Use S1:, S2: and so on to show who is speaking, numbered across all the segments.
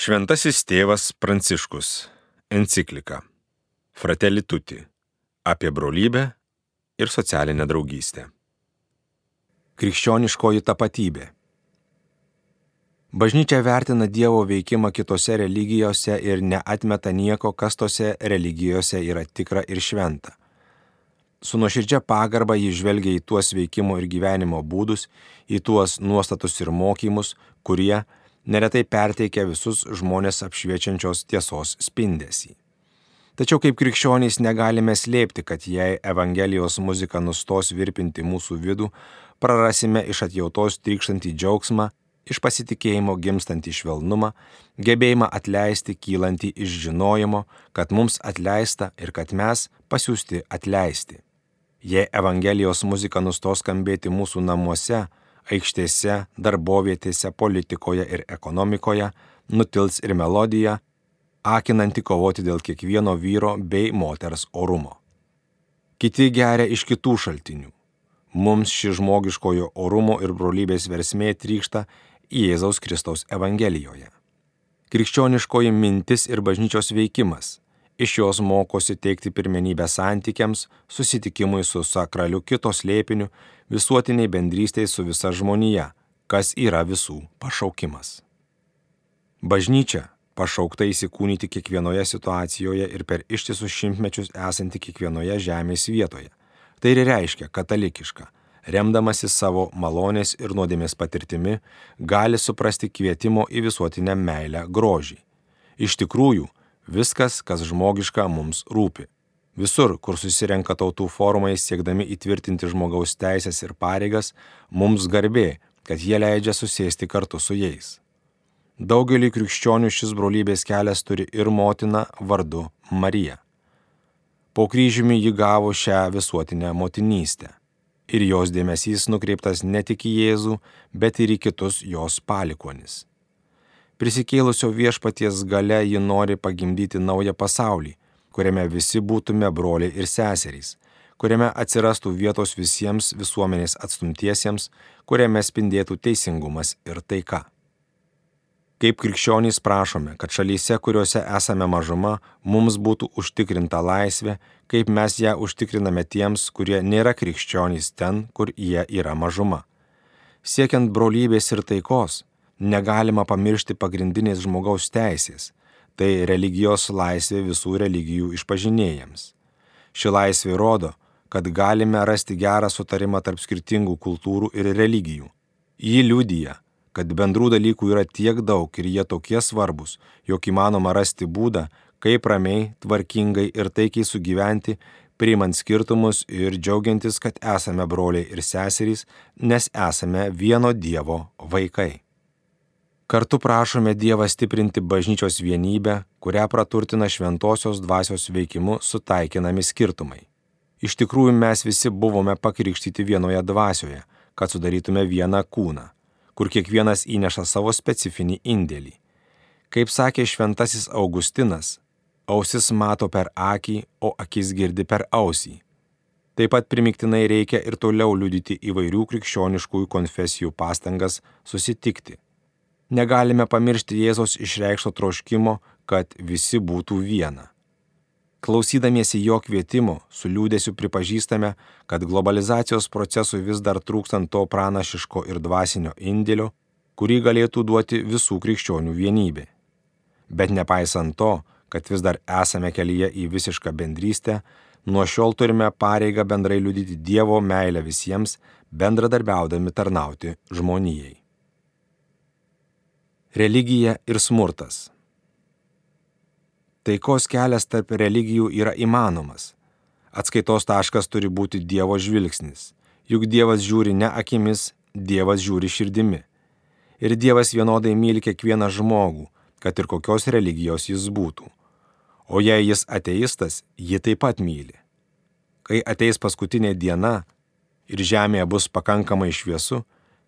S1: Šventasis tėvas Pranciškus. Enciklika. Fratelli tutti. Apie brolybę ir socialinę draugystę. Krikščioniškoji tapatybė. Bažnyčia vertina Dievo veikimą kitose religijose ir neatmeta nieko, kas tose religijose yra tikra ir šventa. Su nuoširdžia pagarba jį žvelgia į tuos veikimo ir gyvenimo būdus, į tuos nuostatus ir mokymus, kurie neretai perteikia visus žmonės apšviečiančios tiesos spindesį. Tačiau kaip krikščionys negalime slėpti, kad jei Evangelijos muzika nustos virpinti mūsų vidų, prarasime iš atjautos trykštantį džiaugsmą, iš pasitikėjimo gimstantį švelnumą, gebėjimą atleisti kylantį iš žinojimo, kad mums atleista ir kad mes pasiūsti atleisti. Jei Evangelijos muzika nustos skambėti mūsų namuose, aikštėse, darbovietėse, politikoje ir ekonomikoje, nutils ir melodija, akinanti kovoti dėl kiekvieno vyro bei moters orumo. Kiti geria iš kitų šaltinių. Mums ši žmogiškojo orumo ir brolybės versmė trykšta Jėzaus Kristaus Evangelijoje. Krikščioniškoji mintis ir bažnyčios veikimas. Iš jos mokosi teikti pirmenybę santykiams, susitikimui su sakraliu kitos lėpiniu, visuotiniai bendrystėj su visa žmonija, kas yra visų pašaukimas. Bažnyčia pašaukta įsikūnyti kiekvienoje situacijoje ir per ištisus šimtmečius esanti kiekvienoje žemės vietoje. Tai ir reiškia katalikiška. Remdamasi savo malonės ir nuodėmės patirtimi, gali suprasti kvietimo į visuotinę meilę grožį. Iš tikrųjų, viskas, kas žmogiška, mums rūpi. Visur, kur susirenka tautų formai siekdami įtvirtinti žmogaus teisės ir pareigas, mums garbė, kad jie leidžia susėsti kartu su jais. Daugelį krikščionių šis brolybės kelias turi ir motina vardu Marija. Po kryžiumi ji gavo šią visuotinę motinystę. Ir jos dėmesys nukreiptas ne tik į Jėzų, bet ir į kitus jos palikonis. Prisikėlusio viešpaties gale ji nori pagimdyti naują pasaulį, kuriame visi būtume broliai ir seserys, kuriame atsirastų vietos visiems visuomenės atstumtiesiems, kuriame spindėtų teisingumas ir taika. Kaip krikščionys prašome, kad šalyse, kuriuose esame mažuma, mums būtų užtikrinta laisvė, kaip mes ją užtikriname tiems, kurie nėra krikščionys ten, kur jie yra mažuma. Siekiant brolybės ir taikos, negalima pamiršti pagrindinės žmogaus teisės - tai religijos laisvė visų religijų išpažinėjams. Ši laisvė rodo, kad galime rasti gerą sutarimą tarp skirtingų kultūrų ir religijų. Ji liudyja, kad bendrų dalykų yra tiek daug ir jie tokie svarbus, jog įmanoma rasti būdą, kaip ramiai, tvarkingai ir taikiai sugyventi, priimant skirtumus ir džiaugiantis, kad esame broliai ir seserys, nes esame vieno Dievo vaikai. Kartu prašome Dievą stiprinti bažnyčios vienybę, kurią praturtina šventosios dvasios veikimu sutaikinami skirtumai. Iš tikrųjų mes visi buvome pakrikštyti vienoje dvasioje, kad sudarytume vieną kūną kur kiekvienas įneša savo specifinį indėlį. Kaip sakė šventasis Augustinas, ausis mato per akį, o akis girdi per ausį. Taip pat primiktinai reikia ir toliau liudyti įvairių krikščioniškųjų konfesijų pastangas susitikti. Negalime pamiršti Jėzos išreikšto troškimo, kad visi būtų viena. Klausydamiesi jo kvietimo, su liūdėsiu pripažįstame, kad globalizacijos procesui vis dar trūkstant to pranašiško ir dvasinio indėlio, kurį galėtų duoti visų krikščionių vienybė. Bet nepaisant to, kad vis dar esame kelyje į visišką bendrystę, nuo šiol turime pareigą bendrai liudyti Dievo meilę visiems, bendradarbiaudami tarnauti žmonijai. Religija ir smurtas. Taikos kelias tarp religijų yra įmanomas. Atskaitos taškas turi būti Dievo žvilgsnis. Juk Dievas žiūri ne akimis, Dievas žiūri širdimi. Ir Dievas vienodai myli kiekvieną žmogų, kad ir kokios religijos jis būtų. O jei jis ateistas, jį taip pat myli. Kai ateis paskutinė diena ir žemėje bus pakankamai šviesu,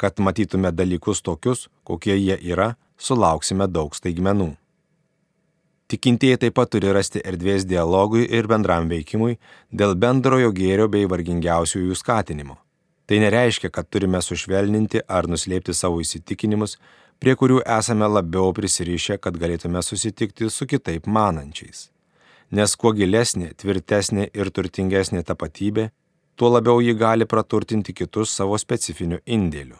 S1: kad matytume dalykus tokius, kokie jie yra, sulauksime daug staigmenų. Tikintieji taip pat turi rasti erdvės dialogui ir bendram veikimui dėl bendrojo gėrio bei vargingiausiųjų skatinimo. Tai nereiškia, kad turime sušvelninti ar nuslėpti savo įsitikinimus, prie kurių esame labiau prisirišę, kad galėtume susitikti su kitaip manančiais. Nes kuo gilesnė, tvirtesnė ir turtingesnė tapatybė, tuo labiau ji gali praturtinti kitus savo specifiniu indėliu.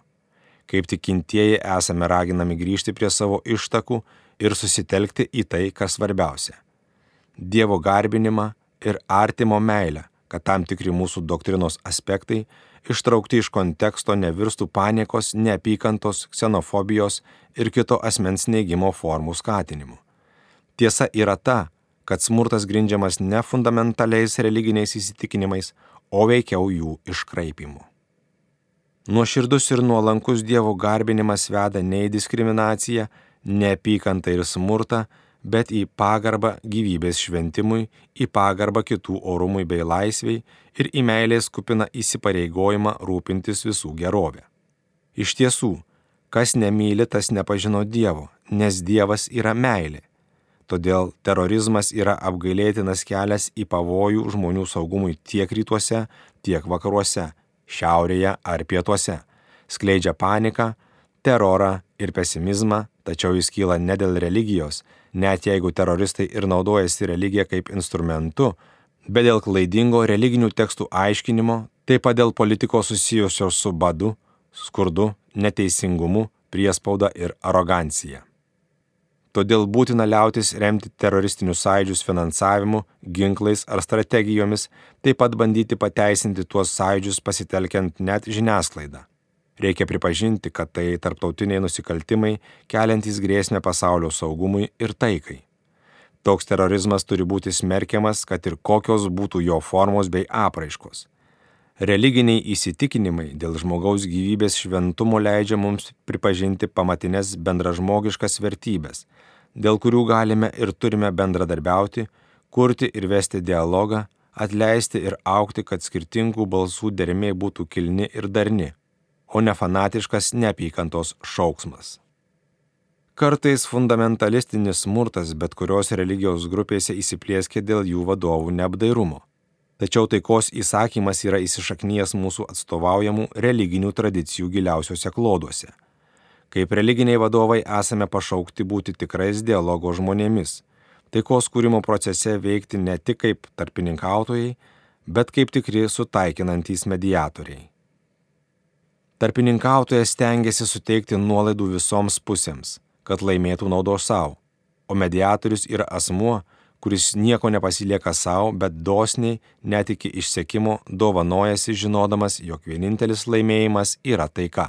S1: Kaip tikintieji esame raginami grįžti prie savo ištakų ir susitelkti į tai, kas svarbiausia - Dievo garbinimą ir artimo meilę, kad tam tikri mūsų doktrinos aspektai ištraukti iš konteksto nevirstų paniekos, neapykantos, ksenofobijos ir kito asmens neigimo formų skatinimu. Tiesa yra ta, kad smurtas grindžiamas ne fundamentaliais religiniais įsitikinimais, o veikiau jų iškraipimu. Nuoširdus ir nuolankus Dievo garbinimas veda ne į diskriminaciją, neapykantą ir smurtą, bet į pagarbą gyvybės šventimui, į pagarbą kitų orumui bei laisviai ir į meilės kupiną įsipareigojimą rūpintis visų gerovę. Iš tiesų, kas nemyli, tas nepažino Dievo, nes Dievas yra meilė. Todėl terorizmas yra apgailėtinas kelias į pavojų žmonių saugumui tiek rytuose, tiek vakaruose, šiaurėje ar pietuose. Skleidžia paniką, terorą ir pesimizmą, tačiau jis kyla ne dėl religijos, net jeigu teroristai ir naudojasi religiją kaip instrumentu, bet dėl klaidingo religinių tekstų aiškinimo, taip pat dėl politikos susijusios su badu, skurdu, neteisingumu, priespauda ir arogancija. Todėl būtina liautis remti teroristinius sąjūdžius finansavimu, ginklais ar strategijomis, taip pat bandyti pateisinti tuos sąjūdžius pasitelkiant net žiniasklaidą. Reikia pripažinti, kad tai tarptautiniai nusikaltimai, keliantys grėsmę pasaulio saugumui ir taikai. Toks terorizmas turi būti smerkiamas, kad ir kokios būtų jo formos bei apraiškos. Religiniai įsitikinimai dėl žmogaus gyvybės šventumo leidžia mums pripažinti pamatinės bendražmogiškas vertybės, dėl kurių galime ir turime bendradarbiauti, kurti ir vesti dialogą, atleisti ir aukti, kad skirtingų balsų dermė būtų kilni ir darni o ne fanatiškas neapykantos šauksmas. Kartais fundamentalistinis smurtas bet kurios religijos grupėse įsiplieskia dėl jų vadovų neapdairumo. Tačiau taikos įsakymas yra įsišaknyjęs mūsų atstovaujamų religinių tradicijų giliausiuose kloduose. Kaip religiniai vadovai esame pašaukti būti tikrais dialogo žmonėmis, taikos kūrimo procese veikti ne tik kaip tarpininkautojai, bet kaip tikri sutaikinantys mediatoriai. Tarpininkautojas stengiasi suteikti nuolaidų visoms pusėms, kad laimėtų naudos savo, o mediatorius yra asmuo, kuris nieko nepasilieka savo, bet dosniai, net iki išsekimo, dovanojasi žinodamas, jog vienintelis laimėjimas yra taika.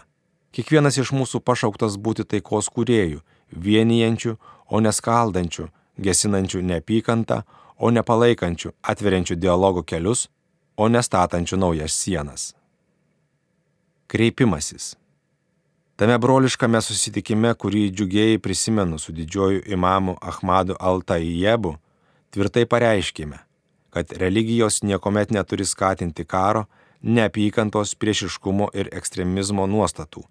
S1: Kiekvienas iš mūsų pašauktas būti taikos kūrėjų, vienijančių, o neskaldančių, gesinančių neapykantą, o nepalaikančių, atveriančių dialogo kelius, o nestatančių naujas sienas. Kreipimasis. Tame broliškame susitikime, kurį džiugiai prisimenu su didžiuoju imamu Ahmadu Altaijebu, tvirtai pareiškime, kad religijos niekuomet neturi skatinti karo, neapykantos, priešiškumo ir ekstremizmo nuostatų,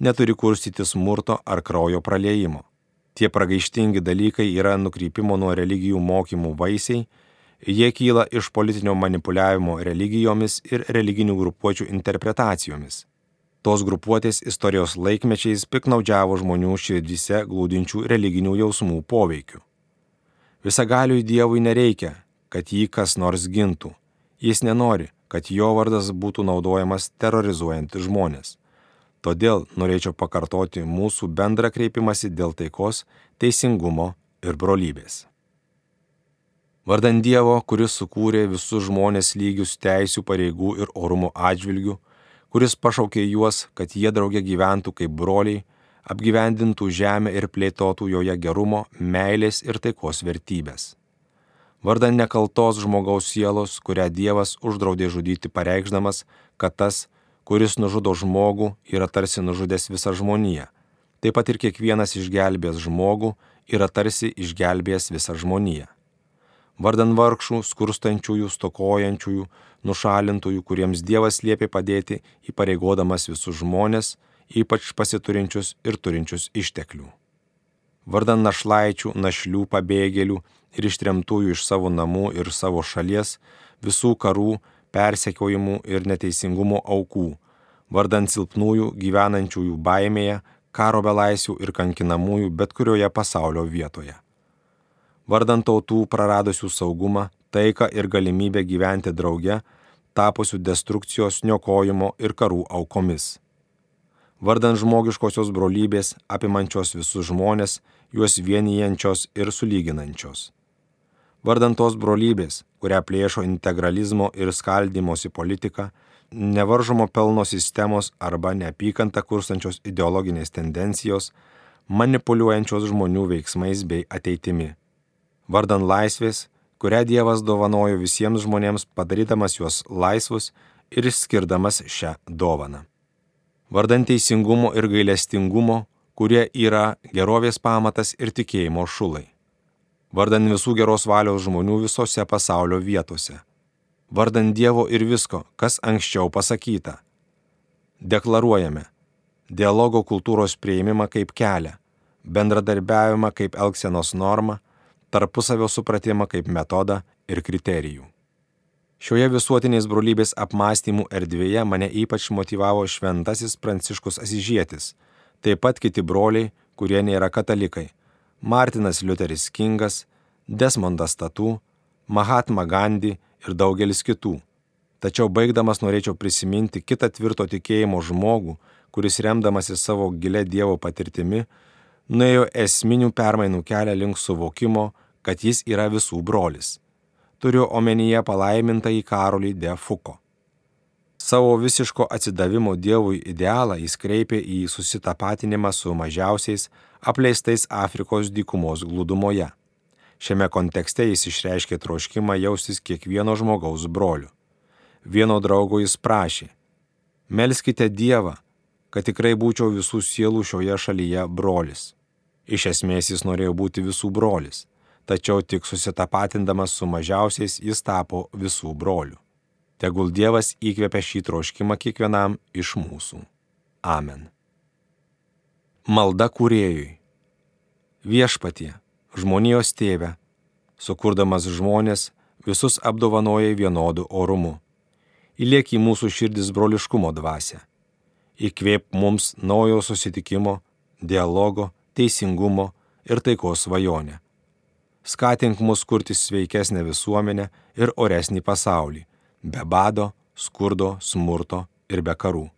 S1: neturi kurstyti smurto ar kraujo praleimo. Tie pragaištingi dalykai yra nukrypimo nuo religijų mokymų vaisiai, jie kyla iš politinio manipuliavimo religijomis ir religinių grupuočių interpretacijomis tos grupuotės istorijos laikmečiais piknaudžiavo žmonių širdyse glūdinčių religinių jausmų poveikiu. Visagaliui Dievui nereikia, kad jį kas nors gintų. Jis nenori, kad jo vardas būtų naudojamas terrorizuojant žmonės. Todėl norėčiau pakartoti mūsų bendrą kreipimąsi dėl taikos, teisingumo ir brolybės. Vardan Dievo, kuris sukūrė visus žmonės lygius teisių, pareigų ir orumo atžvilgių, kuris pašaukė juos, kad jie drauge gyventų kaip broliai, apgyvendintų žemę ir plėtotų joje gerumo, meilės ir taikos vertybės. Vardan nekaltos žmogaus sielos, kurią Dievas uždraudė žudyti pareikšdamas, kad tas, kuris nužudo žmogų, yra tarsi nužudęs visą žmoniją. Taip pat ir kiekvienas išgelbės žmogų yra tarsi išgelbėjęs visą žmoniją vardan vargšų, skurstančiųjų, stokojančiųjų, nušalintųjų, kuriems Dievas liepė padėti, įpareigodamas visus žmonės, ypač pasiturinčius ir turinčius išteklių. Vardan našlaičių, našlių, pabėgėlių ir ištremtųjų iš savo namų ir savo šalies, visų karų, persekiojimų ir neteisingumo aukų, vardan silpnųjų gyvenančiųjų baimėje, karo belaisvių ir kankinamųjų bet kurioje pasaulio vietoje. Vardant tautų praradusių saugumą, taiką ir galimybę gyventi drauge, tapusių destrukcijos, niokojimo ir karų aukomis. Vardant žmogiškosios brolybės, apimančios visus žmonės, juos vienijančios ir sulyginančios. Vardant tos brolybės, kurią plėšo integralizmo ir skaldimosi politika, nevaržomo pelno sistemos arba neapykantą kurstančios ideologinės tendencijos, manipuliuojančios žmonių veiksmais bei ateitimi. Vardan laisvės, kurią Dievas dovanojo visiems žmonėms, padarydamas juos laisvus ir skirdamas šią dovaną. Vardan teisingumo ir gailestingumo, kurie yra gerovės pamatas ir tikėjimo šulai. Vardan visų geros valios žmonių visose pasaulio vietose vardan Dievo ir visko, kas anksčiau pasakyta. Deklaruojame dialogo kultūros prieimimą kaip kelią, bendradarbiavimą kaip elgsenos normą, tarpusavio supratimą kaip metodą ir kriterijų. Šioje visuotinės brolybės apmąstymų erdvėje mane ypač motivavo šventasis Pranciškus Asižėtis, taip pat kiti broliai, kurie nėra katalikai - Martinas Liuteris Kingas, Desmondas Tatu, Mahatma Gandhi ir daugelis kitų. Tačiau baigdamas norėčiau prisiminti kitą tvirto tikėjimo žmogų, kuris remdamasi savo gilę Dievo patirtimi, nuėjo esminių permainų kelią link suvokimo, kad jis yra visų brolis. Turiu omenyje palaimintą į Karolį de Fuko. Savo visiško atsidavimo Dievui idealą jis kreipė į susitapatinimą su mažiausiais apleistais Afrikos dykumos glūdumoje. Šiame kontekste jis išreiškė troškimą jaustis kiekvieno žmogaus broliu. Vieno draugo jis prašė - Melskite Dievą, kad tikrai būčiau visų sielų šioje šalyje brolis. Iš esmės jis norėjo būti visų brolis, tačiau tik susitapatindamas su mažiausiais jis tapo visų brolių. Tegul Dievas įkvepia šį troškimą kiekvienam iš mūsų. Amen. Malda kūrėjui. Viešpatie, žmonijos tėve, sukurdamas žmonės, visus apdovanoja vienodu orumu. Įliek į mūsų širdis broliškumo dvasę. Įkvėp mums naujo susitikimo, dialogo, teisingumo ir taikos svajonę. Skatink mus kurti sveikesnę visuomenę ir oresnį pasaulį, be bado, skurdo, smurto ir be karų.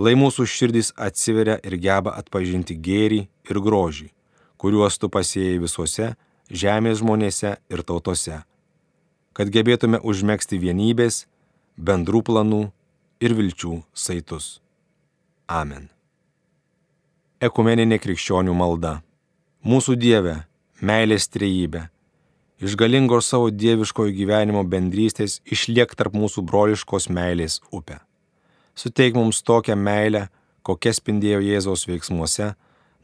S1: Lai mūsų širdis atsiveria ir geba atpažinti gėrį ir grožį kuriuos tu pasėjai visuose žemės žmonėse ir tautose, kad gebėtume užmėgsti vienybės, bendrų planų ir vilčių saitus. Amen. Ekumeninė krikščionių malda. Mūsų Dieve, meilės trejybė, iš galingos savo dieviškojo gyvenimo bendrystės išliek tarp mūsų broliškos meilės upę. Suteik mums tokią meilę, kokia spindėjo Jėzaus veiksmuose,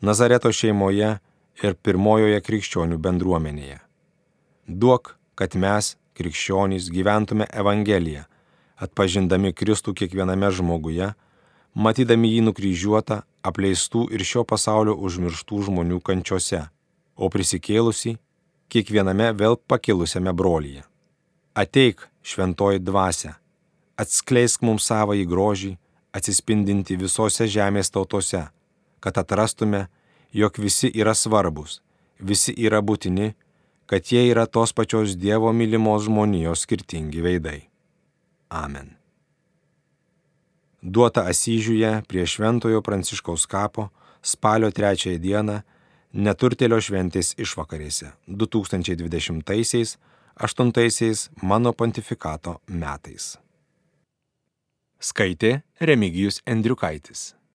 S1: Nazareto šeimoje ir pirmojoje krikščionių bendruomenėje. Duok, kad mes, krikščionys, gyventume Evangeliją, atpažindami Kristų kiekviename žmoguje, matydami jį nukryžiuotą, apleistų ir šio pasaulio užmirštų žmonių kančiose, o prisikėlusi kiekviename vėl pakilusiame brolyje. Ateik, šventoji dvasia, atskleisk mums savo į grožį, atsispindinti visose žemės tautose, kad atrastume, jog visi yra svarbus, visi yra būtini, kad jie yra tos pačios Dievo mylimos žmonijos skirtingi veidai. Amen. Duota Asyžiuje prie Šventojo Pranciškaus kapo spalio 3 dieną neturtelio šventės išvakarėse 2020-8 mano pontifikato metais. Skaitė Remigijus Endriukaitis.